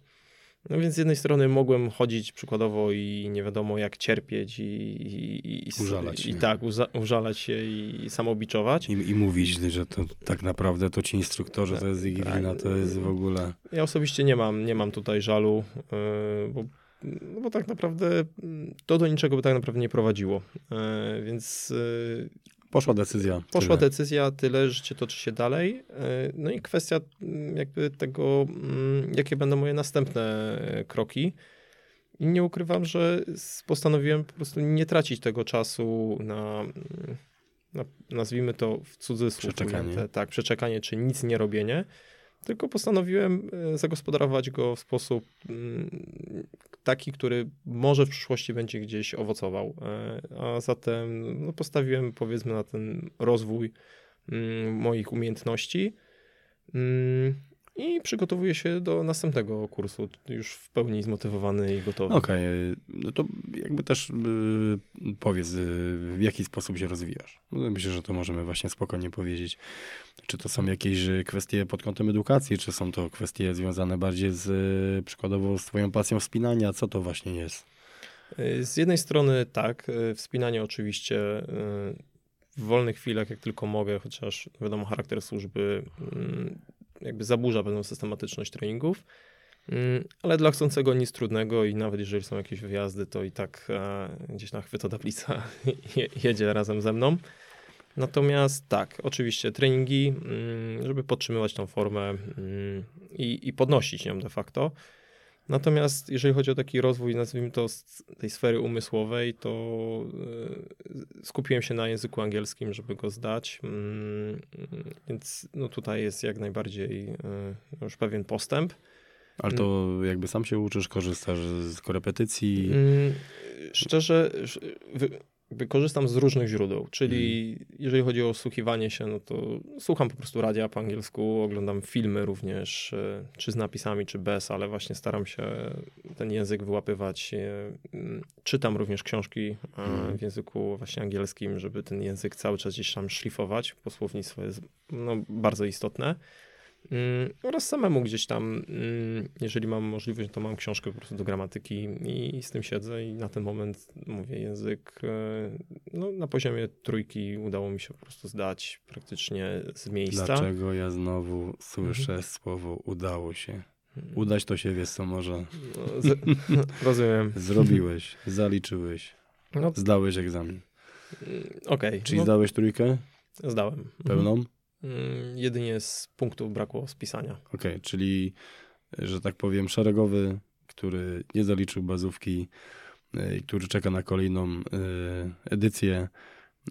No więc z jednej strony mogłem chodzić przykładowo i nie wiadomo jak cierpieć i, i, i, Użalać i tak, uza, użalać się i samobiczować. I, I mówić, że to tak naprawdę to ci instruktorzy, to jest ich Tak. wina, to jest w ogóle... Ja osobiście nie mam, nie mam tutaj żalu, yy, bo, no bo tak naprawdę mm, to do niczego by tak naprawdę nie prowadziło. Yy, Więc yy, Poszła decyzja. poszła tyle. decyzja, tyle, życie toczy się dalej. Yy, No i kwestia mm, jakby tego, mm, jakie będą moje następne e, kroki. I nie ukrywam, że postanowiłem po prostu nie tracić tego czasu na, na nazwijmy to w cudzysłów. Przeczekanie. Tak, przeczekanie czy nic nie robienie. Tylko postanowiłem e, zagospodarować go w sposób mm, taki, który może w przyszłości będzie gdzieś owocował. E, A zatem no, postawiłem powiedzmy na ten rozwój mm, moich umiejętności mm, i przygotowuję się do następnego kursu, już w pełni zmotywowany i gotowy. Okej, no to jakby też y, powiedz, y, w jaki sposób się rozwijasz. No, Myślę, że to możemy właśnie spokojnie powiedzieć. Czy to są jakieś y, kwestie pod kątem edukacji, czy są to kwestie związane bardziej z przykładowo z twoją pasją wspinania? Co to właśnie jest? Z jednej strony tak, wspinanie oczywiście w wolnych chwilach, jak tylko mogę, chociaż wiadomo, charakter służby mm, jakby zaburza pewną systematyczność treningów, Mm, ale dla chcącego nic trudnego i nawet jeżeli są jakieś wyjazdy, to i tak e, gdzieś na chwyto tablica je- jedzie razem ze mną. Natomiast tak, oczywiście treningi, mm, żeby podtrzymywać tą formę mm, i, i podnosić ją de facto. Natomiast jeżeli chodzi o taki rozwój, nazwijmy to z tej sfery umysłowej, to y, skupiłem się na języku angielskim, żeby go zdać. Mm, Więc no tutaj jest jak najbardziej y, już pewien postęp. Ale to jakby sam się uczysz, korzystasz z korepetycji. Mm, Szczerze, wykorzystam z różnych źródeł, czyli jeżeli chodzi o słuchiwanie się, no to słucham po prostu radia po angielsku, oglądam filmy również, e, czy z napisami, czy bez, ale właśnie staram się ten język wyłapywać. e, Czytam również książki Mhm. w języku właśnie angielskim, żeby ten język cały czas gdzieś tam szlifować, bo słownictwo jest no, bardzo istotne. Mm, oraz samemu gdzieś tam, mm, jeżeli mam możliwość, to mam książkę po prostu do gramatyki i z tym siedzę i na ten moment mówię język, e, no na poziomie trójki udało mi się po prostu zdać praktycznie z miejsca. Dlaczego ja znowu słyszę mhm. słowo udało się? Mhm. Udać to się, wiesz co, może. No, z, rozumiem. Zrobiłeś, zaliczyłeś, no. zdałeś egzamin. Mm, okej. Okay. Czyli no. zdałeś trójkę? Zdałem. Pełną? Mhm. Mm, jedynie z punktów brakło spisania. Okej, okay, czyli, że tak powiem, szeregowy, który nie zaliczył bazówki e, i który czeka na kolejną e, edycję,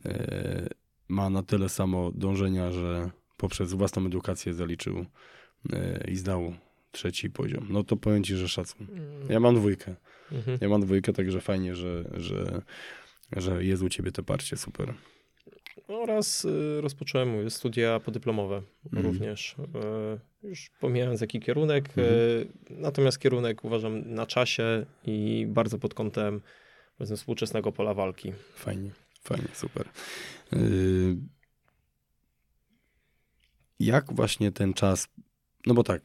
e, ma na tyle samo dążenia, że poprzez własną edukację zaliczył i zdał trzeci poziom. No to powiem ci, że szacun. Mm. Ja mam dwójkę. Mhm. Ja mam dwójkę, także fajnie, że, że, że jest u ciebie to parcie, super. Oraz y, rozpocząłem studia podyplomowe mm. również. Y, już pomijając jaki kierunek, mm. natomiast kierunek uważam na czasie i bardzo pod kątem współczesnego pola walki. Fajnie, fajnie, super. Jak właśnie ten czas, no bo tak,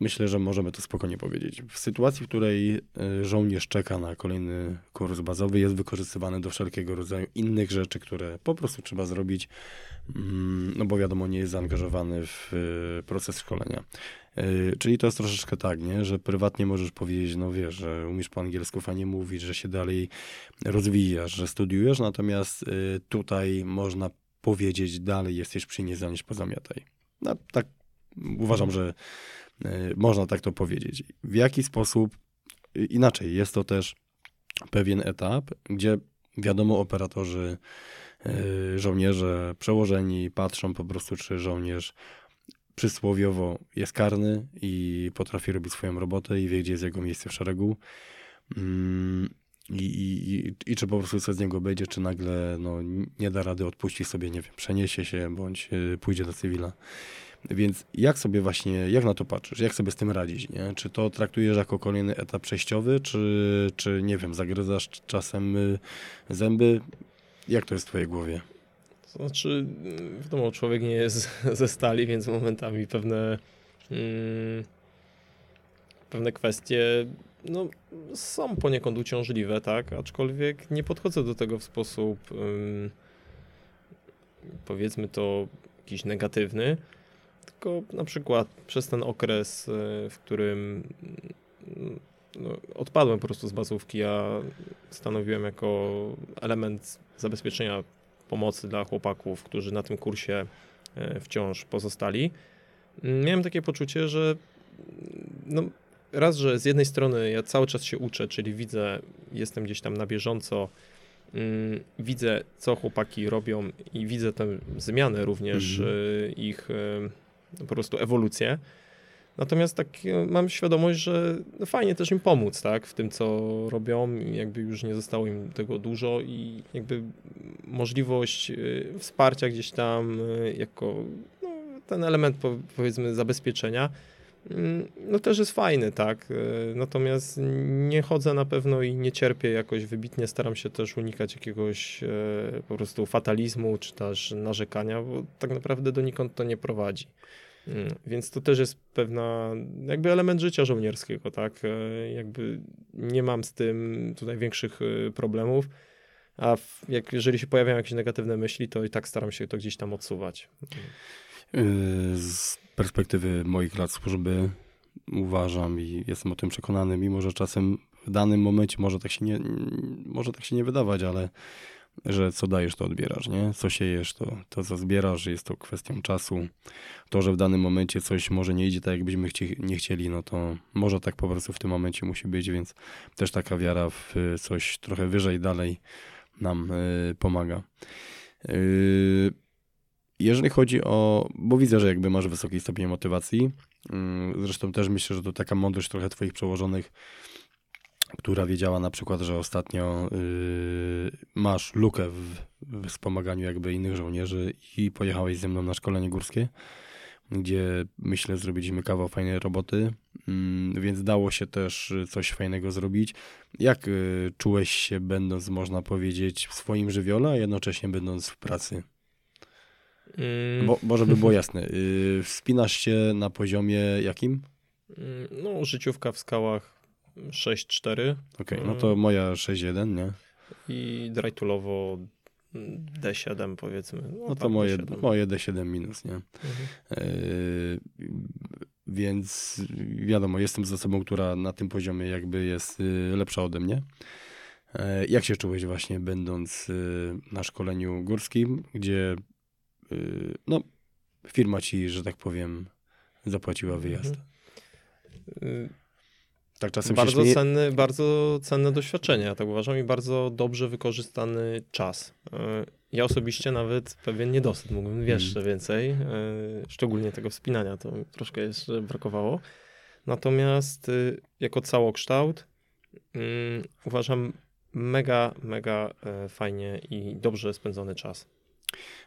Myślę, że możemy to spokojnie powiedzieć. W sytuacji, w której e, żołnierz czeka na kolejny kurs bazowy, jest wykorzystywany do wszelkiego rodzaju innych rzeczy, które po prostu trzeba zrobić, mm, no bo wiadomo, nie jest zaangażowany w e, proces szkolenia. E, czyli to jest troszeczkę tak, nie? że prywatnie możesz powiedzieć, no wiesz, że umiesz po angielsku fajnie mówić, że się dalej rozwijasz, że studiujesz, natomiast tutaj można powiedzieć, dalej jesteś przy nie zanieść pozamiataj. No, tak uważam, że można tak to powiedzieć. W jaki sposób, inaczej, jest to też pewien etap, gdzie wiadomo, operatorzy, e, żołnierze przełożeni patrzą po prostu, czy żołnierz przysłowiowo jest karny i potrafi robić swoją robotę i wie, gdzie jest jego miejsce w szeregu. Mm, I, i, i, i czy po prostu co z niego będzie, czy nagle no, nie da rady, odpuści sobie, nie wiem, przeniesie się, bądź e, pójdzie do cywila. Więc jak sobie właśnie, jak na to patrzysz? Jak sobie z tym radzić, nie? Czy to traktujesz jako kolejny etap przejściowy, czy, czy nie wiem, zagryzasz czasem y, zęby? Jak to jest w twojej głowie? Znaczy, wiadomo, człowiek nie jest ze stali, więc momentami pewne hmm, pewne kwestie no, są poniekąd uciążliwe, tak? Aczkolwiek nie podchodzę do tego w sposób powiedzmy to jakiś negatywny, tylko na przykład przez ten okres, e, w którym mm, no, odpadłem po prostu z bazówki, ja stanowiłem jako element zabezpieczenia pomocy dla chłopaków, którzy na tym kursie e, wciąż pozostali. Mm, miałem takie poczucie, że mm, no, raz, że z jednej strony ja cały czas się uczę, czyli widzę, jestem gdzieś tam na bieżąco, widzę, co chłopaki robią i widzę tę zmianę również mhm. E, ich po prostu ewolucję. Natomiast tak e, mam świadomość, że fajnie też im pomóc, tak, w tym, co robią, jakby już nie zostało im tego dużo i jakby możliwość e, wsparcia gdzieś tam e, jako no, ten element powiedzmy zabezpieczenia, no też jest fajny, tak, natomiast nie chodzę na pewno i nie cierpię jakoś wybitnie, staram się też unikać jakiegoś po prostu fatalizmu, czy też narzekania, bo tak naprawdę donikąd to nie prowadzi. Mm, więc to też jest pewna, jakby element życia żołnierskiego, tak? E, jakby nie mam z tym tutaj większych e, problemów, a jak, jeżeli się pojawiają jakieś negatywne myśli, to i tak staram się to gdzieś tam odsuwać. E, z perspektywy moich lat służby uważam i jestem o tym przekonany, mimo że czasem w danym momencie może tak się nie, może tak się nie wydawać, ale że co dajesz, to odbierasz, nie? Co siejesz, to, to co zbierasz, jest to kwestią czasu. To, że w danym momencie coś może nie idzie tak, jakbyśmy chci nie chcieli, no to może tak po prostu w tym momencie musi być, więc też taka wiara w coś trochę wyżej, dalej nam y, pomaga. Y, jeżeli chodzi o, bo widzę, że jakby masz wysoki stopień motywacji, y, zresztą też myślę, że to taka mądrość trochę twoich przełożonych, która wiedziała na przykład, że ostatnio yy, masz lukę w, w wspomaganiu jakby innych żołnierzy i pojechałeś ze mną na szkolenie górskie, gdzie myślę zrobiliśmy kawał fajnej roboty, yy, więc dało się też coś fajnego zrobić. Jak yy, czułeś się będąc, można powiedzieć, w swoim żywiole, a jednocześnie będąc w pracy? Mm. Bo, bo żeby było jasne, yy, wspinasz się na poziomie jakim? Mm, no, życiówka w skałach 6-4. Okej, okay, no to moja 6-1, nie? I drajtulowo D7 powiedzmy. No, no to moje D7. moje D7 minus, nie? Mhm. Yy, więc wiadomo, jestem z osobą, która na tym poziomie jakby jest lepsza ode mnie. Jak się czułeś właśnie będąc na szkoleniu górskim, gdzie no, firma ci, że tak powiem, zapłaciła wyjazd? Mhm. Tak czasem bardzo się cenny, Bardzo cenne doświadczenie, ja tak uważam, i bardzo dobrze wykorzystany czas. E, ja osobiście nawet pewien niedosyt mógłbym jeszcze hmm. więcej, szczególnie tego wspinania, to troszkę jeszcze brakowało. Natomiast jako całokształt mm, uważam mega, mega fajnie i dobrze spędzony czas.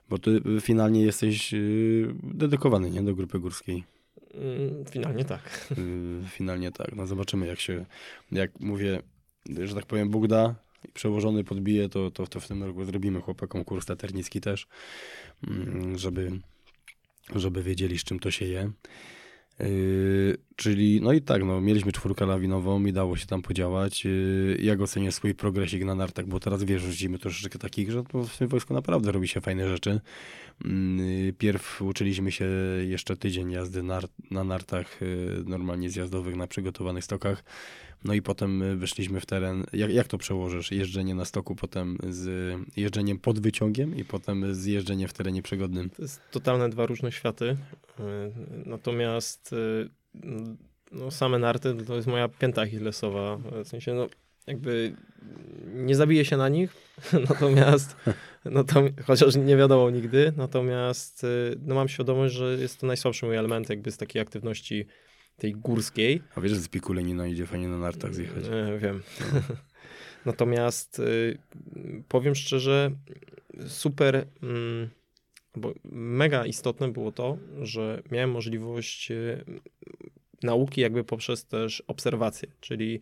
Bo ty finalnie jesteś y, dedykowany, nie? Do grupy górskiej. Mm, finalnie tak. Y, finalnie tak. No zobaczymy, jak się, jak mówię, że tak powiem, Bóg da i przełożony podbije, to, to, to w tym roku zrobimy chłopakom kurs taternicki też, mm, żeby, żeby wiedzieli, z czym to się je. Yy, czyli, no i tak, no, mieliśmy czwórkę lawinową i dało się tam podziałać. Yy, jak ocenię swój progresik na nartach, bo teraz wiesz, rzucimy troszeczkę takich, że w tym wojsku naprawdę robi się fajne rzeczy. Yy, pierw uczyliśmy się jeszcze tydzień jazdy nar na nartach yy, normalnie zjazdowych na przygotowanych stokach. No i potem y, wyszliśmy w teren. Jak, jak to przełożysz? Jeżdżenie na stoku, potem z jeżdżeniem pod wyciągiem i potem z jeżdżeniem w terenie przygodnym. To jest totalne dwa różne światy. Y, natomiast y, no, same narty to jest moja pięta achillesowa. W sensie, no, jakby nie zabiję się na nich, natomiast, no to, chociaż nie wiadomo nigdy, natomiast no, mam świadomość, że jest to najsłabszy mój element jakby z takiej aktywności tej górskiej. A wiesz, że z Pikulenina idzie fajnie na nartach zjechać. E, wiem. No. Natomiast y, powiem szczerze, super, mm, bo mega istotne było to, że miałem możliwość y, nauki jakby poprzez też obserwacje, czyli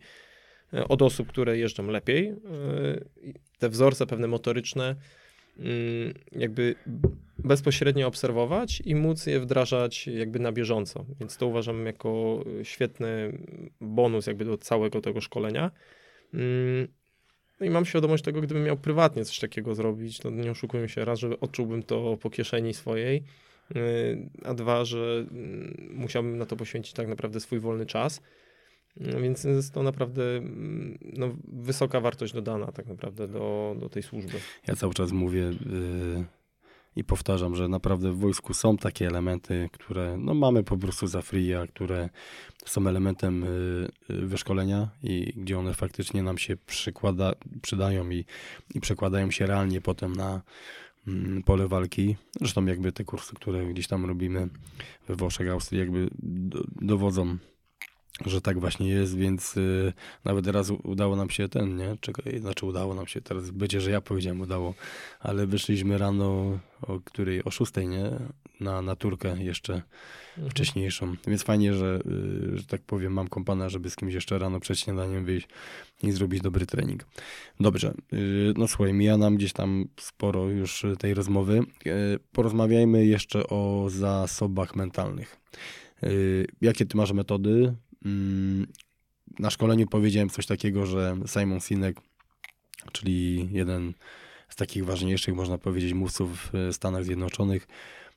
e, od osób, które jeżdżą lepiej, y, te wzorce pewne motoryczne, jakby bezpośrednio obserwować i móc je wdrażać jakby na bieżąco. Więc to uważam jako świetny bonus jakby do całego tego szkolenia. Mm, no i mam świadomość tego, gdybym miał prywatnie coś takiego zrobić, to nie oszukujmy się, raz, że odczułbym to po kieszeni swojej, y, a dwa, że mm, musiałbym na to poświęcić tak naprawdę swój wolny czas. No więc jest to naprawdę mm, no, wysoka wartość dodana tak naprawdę do, do tej służby. Ja cały czas mówię, yy i powtarzam, że naprawdę w wojsku są takie elementy, które no, mamy po prostu za free, a które są elementem y, y, wyszkolenia i gdzie one faktycznie nam się przykłada, przydają i, i przekładają się realnie potem na mm, pole walki. Zresztą jakby te kursy, które gdzieś tam robimy we Włoszech, Austrii, jakby do, dowodzą że tak właśnie jest, więc y, nawet raz udało nam się ten, nie? Czekaj, znaczy udało nam się, teraz będzie, że ja powiedziałem udało, ale wyszliśmy rano o której, o szóstej, nie? Na, na turkę jeszcze mhm. wcześniejszą, więc fajnie, że, y, że tak powiem, mam kompana, żeby z kimś jeszcze rano przed śniadaniem wyjść i zrobić dobry trening. Dobrze, y, no słuchaj, mija nam gdzieś tam sporo już tej rozmowy. Y, porozmawiajmy jeszcze o zasobach mentalnych. Y, jakie ty masz metody? Mm, na szkoleniu powiedziałem coś takiego, że Simon Sinek, czyli jeden z takich ważniejszych, można powiedzieć, mówców w Stanach Zjednoczonych,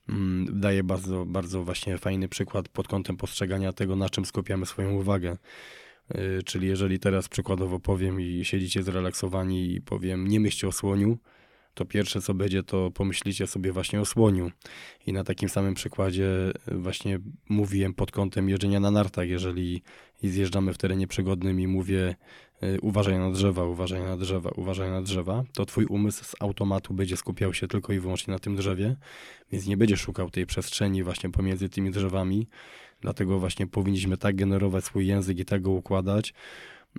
mm, daje bardzo, bardzo właśnie fajny przykład pod kątem postrzegania tego, na czym skupiamy swoją uwagę. Y, czyli jeżeli teraz przykładowo powiem i siedzicie zrelaksowani i powiem, nie myślcie o słoniu, to pierwsze co będzie, to pomyślicie sobie właśnie o słoniu. I na takim samym przykładzie e, właśnie mówiłem pod kątem jeżdżenia na nartach, jeżeli zjeżdżamy w terenie przygodnym i mówię e, uważaj na drzewa, uważaj na drzewa, uważaj na drzewa, to twój umysł z automatu będzie skupiał się tylko i wyłącznie na tym drzewie, więc nie będzie szukał tej przestrzeni właśnie pomiędzy tymi drzewami, dlatego właśnie powinniśmy tak generować swój język i tak go układać,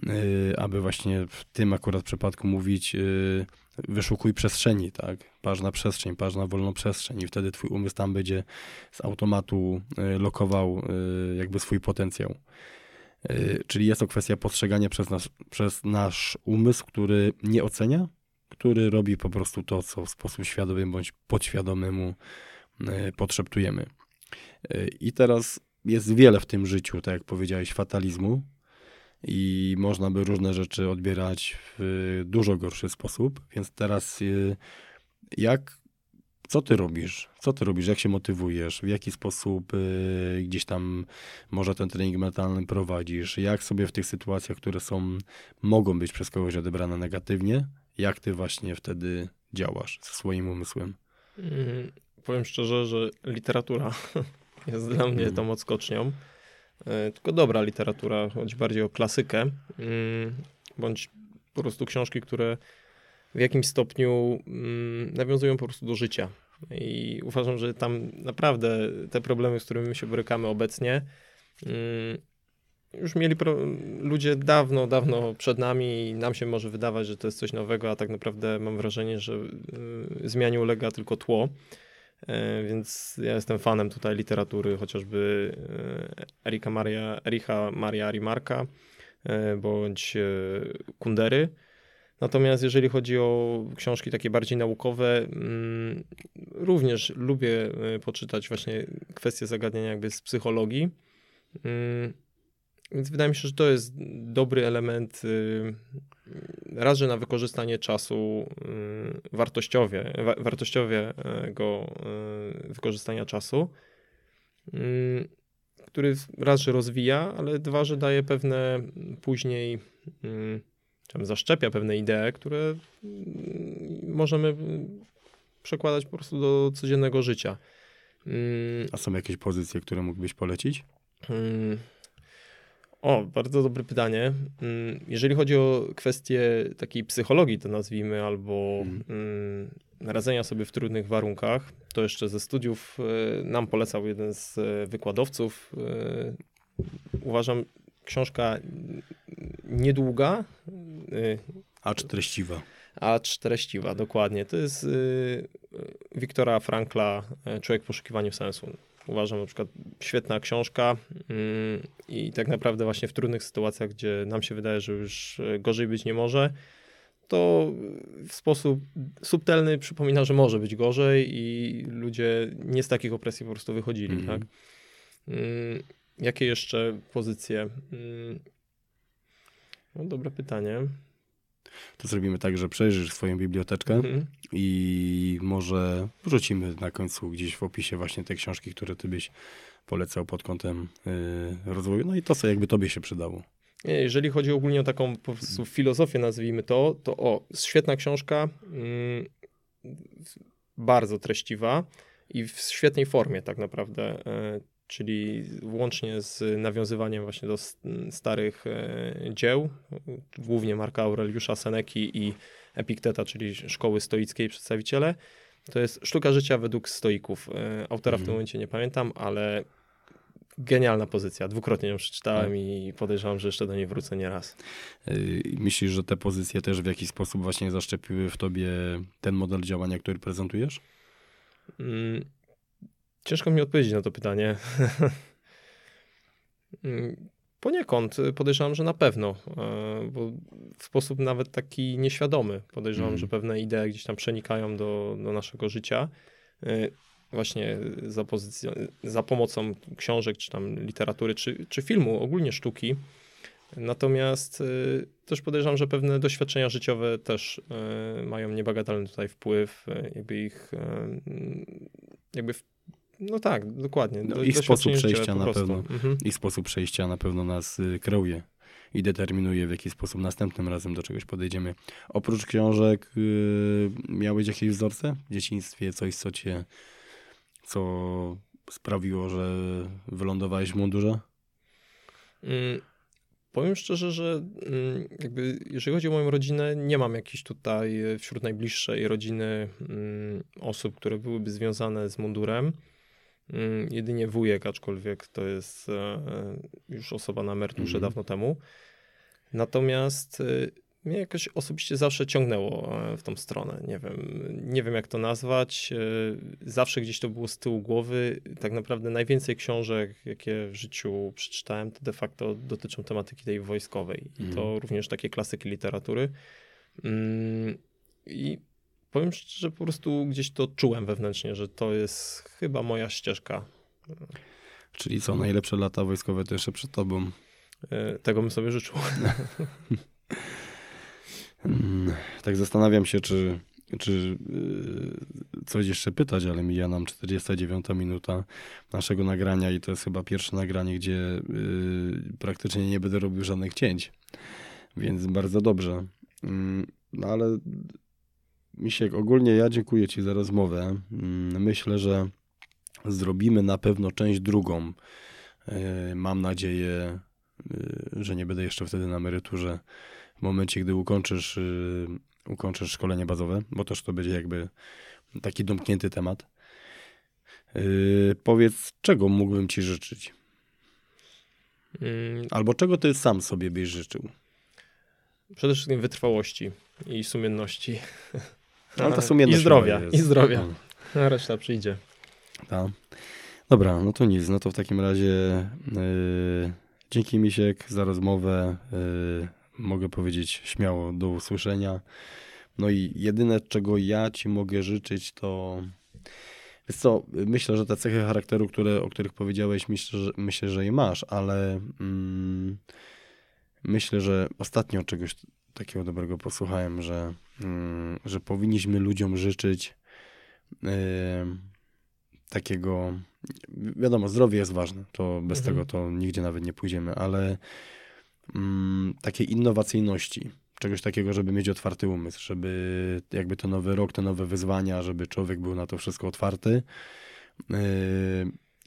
Y, aby właśnie w tym akurat przypadku mówić wyszukuj przestrzeni, tak? Patrz na przestrzeń, patrz na wolną przestrzeń i wtedy twój umysł tam będzie z automatu y, lokował jakby swój potencjał. Czyli jest to kwestia postrzegania przez, nas, przez nasz umysł, który nie ocenia, który robi po prostu to, co w sposób świadomy bądź podświadomy mu podszeptujemy. E, I teraz jest wiele w tym życiu, tak jak powiedziałeś, fatalizmu i można by różne rzeczy odbierać w dużo gorszy sposób, więc teraz jak co ty robisz? Co ty robisz? Jak się motywujesz? W jaki sposób y, gdzieś tam może ten trening mentalny prowadzisz? Jak sobie w tych sytuacjach, które są, mogą być przez kogoś odebrane negatywnie, jak ty właśnie wtedy działasz ze swoim umysłem? Mm, powiem szczerze, że literatura jest dla mnie mm. tą odskocznią. Y, tylko dobra literatura, choć bardziej o klasykę, y, bądź po prostu książki, które w jakimś stopniu mm, nawiązują po prostu do życia. I uważam, że tam naprawdę te problemy, z którymi się borykamy obecnie, mm, już mieli ludzie dawno, dawno przed nami i nam się może wydawać, że to jest coś nowego, a tak naprawdę mam wrażenie, że zmianie ulega tylko tło. E, więc ja jestem fanem tutaj literatury, chociażby e, Erika Maria, Ericha Maria Rimarka e, bądź Kundery. Natomiast jeżeli chodzi o książki takie bardziej naukowe, mm, również lubię poczytać właśnie kwestie zagadnienia jakby z psychologii. Więc wydaje mi się, że to jest dobry element y, raz, że na wykorzystanie czasu y, wartościowie, wartościowego wykorzystania czasu, który raz, że rozwija, ale dwa, że daje pewne później tam zaszczepia pewne idee, które możemy przekładać po prostu do codziennego życia. A są jakieś pozycje, które mógłbyś polecić? Mm. O, bardzo dobre pytanie. Jeżeli chodzi o kwestię takiej psychologii, to nazwijmy, albo hmm. radzenia sobie w trudnych warunkach, to jeszcze ze studiów e, nam polecał jeden z e, wykładowców. E, uważam, książka niedługa. Acz treściwa. Acz treściwa, dokładnie. To jest Wiktora Frankla, Człowiek w poszukiwaniu sensu. Uważam na przykład świetna książka i tak naprawdę właśnie w trudnych sytuacjach, gdzie nam się wydaje, że już gorzej być nie może, to w sposób subtelny przypomina, że może być gorzej i ludzie nie z takich opresji po prostu wychodzili, mm -hmm. tak? Jakie jeszcze pozycje? No, dobre pytanie. To zrobimy tak, że przejrzysz swoją biblioteczkę mhm. i może wrzucimy na końcu gdzieś w opisie właśnie te książki, które ty byś polecał pod kątem yy, rozwoju. No i to, co jakby tobie się przydało. Jeżeli chodzi ogólnie o taką po prostu filozofię, nazwijmy to, to o, świetna książka, yy, bardzo treściwa i w świetnej formie tak naprawdę. Yy, czyli łącznie z nawiązywaniem właśnie do starych e, dzieł, głównie Marka Aureliusza Seneki i Epikteta, czyli szkoły stoickiej przedstawiciele. To jest Sztuka życia według stoików. E, autora w tym mhm. momencie nie pamiętam, ale genialna pozycja. Dwukrotnie ją przeczytałem tak. i podejrzewam, że jeszcze do niej wrócę nieraz. E, myślisz, że te pozycje też w jakiś sposób właśnie zaszczepiły w tobie ten model działania, który prezentujesz? Mm, Ciężko mi odpowiedzieć na to pytanie. Poniekąd podejrzewam, że na pewno, e, bo w sposób nawet taki nieświadomy podejrzewam, mm. że pewne idee gdzieś tam przenikają do, do naszego życia. E, właśnie za, za pomocą książek, czy tam literatury, czy, czy filmu, ogólnie sztuki. Natomiast y, też podejrzewam, że pewne doświadczenia życiowe też y, mają niebagatelny tutaj wpływ, y, jakby ich jakby no tak, dokładnie. No, ich sposób przejścia na pewno, mhm. ich sposób przejścia na pewno nas y, kreuje i determinuje, w jaki sposób następnym razem do czegoś podejdziemy. Oprócz książek, y, miałeś jakieś wzorce w dzieciństwie, coś, co cię, co sprawiło, że wylądowałeś w mundurze? Mm, powiem szczerze, że mm, jakby jeżeli chodzi o moją rodzinę, nie mam jakiejś tutaj y, wśród najbliższej rodziny mm, osób, które byłyby związane z mundurem. Mm, jedynie wujek, aczkolwiek to jest e, już osoba na emeryturze mm. dawno temu. Natomiast e, mnie jakoś osobiście zawsze ciągnęło e, w tą stronę. Nie wiem, nie wiem jak to nazwać. Zawsze gdzieś to było z tyłu głowy. Tak naprawdę najwięcej książek, jakie w życiu przeczytałem, to de facto dotyczą tematyki tej wojskowej. I to mhm. również takie klasyki literatury. Mm, I powiem szczerze, po prostu gdzieś to czułem wewnętrznie, że to jest chyba moja ścieżka. Czyli co, najlepsze lata wojskowe to jeszcze przed tobą. E, tego bym sobie życzył. Mm, tak zastanawiam się, czy, czy yy, coś jeszcze pytać, ale mija nam 49 minuta naszego nagrania i to jest chyba pierwsze nagranie, gdzie yy, praktycznie nie będę robił żadnych cięć. Więc bardzo dobrze. Mm, no ale Misiek, ogólnie ja dziękuję Ci za rozmowę. Mm, myślę, że zrobimy na pewno część drugą. Yy, mam nadzieję, yy, że nie będę jeszcze wtedy na emeryturze w momencie, gdy ukończysz, yy, ukończysz szkolenie bazowe, bo też to będzie jakby taki domknięty temat. Yy, powiedz, czego mógłbym ci życzyć? Mm, Albo czego ty sam sobie byś życzył? Przede wszystkim wytrwałości i sumienności. Ale ta sumienność I zdrowia, i zdrowia. No, A reszta przyjdzie. ta. Dobra, no to nic. No to w takim razie yy, dzięki Misiek za rozmowę. Yy, mogę powiedzieć śmiało do usłyszenia. No i jedyne, czego ja ci mogę życzyć, to Wiesz co, myślę, że te cechy charakteru, które, o których powiedziałeś, myślę, że, myślę, że je masz, ale mm, myślę, że ostatnio czegoś takiego dobrego posłuchałem, że, że powinniśmy ludziom życzyć takiego, wiadomo, zdrowie jest ważne, to bez Mhm. tego to nigdzie nawet nie pójdziemy, ale mm, takiej innowacyjności, czegoś takiego, żeby mieć otwarty umysł, żeby jakby to nowy rok, te nowe wyzwania, żeby człowiek był na to wszystko otwarty yy,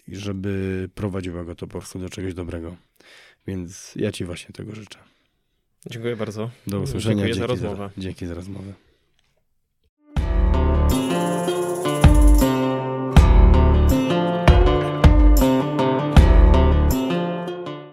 i żeby prowadziło go to po prostu do czegoś dobrego. Więc ja ci właśnie tego życzę. Dziękuję bardzo. Do usłyszenia. Dziękuję Dzięki za rozmowę. Za, dzięki za rozmowę.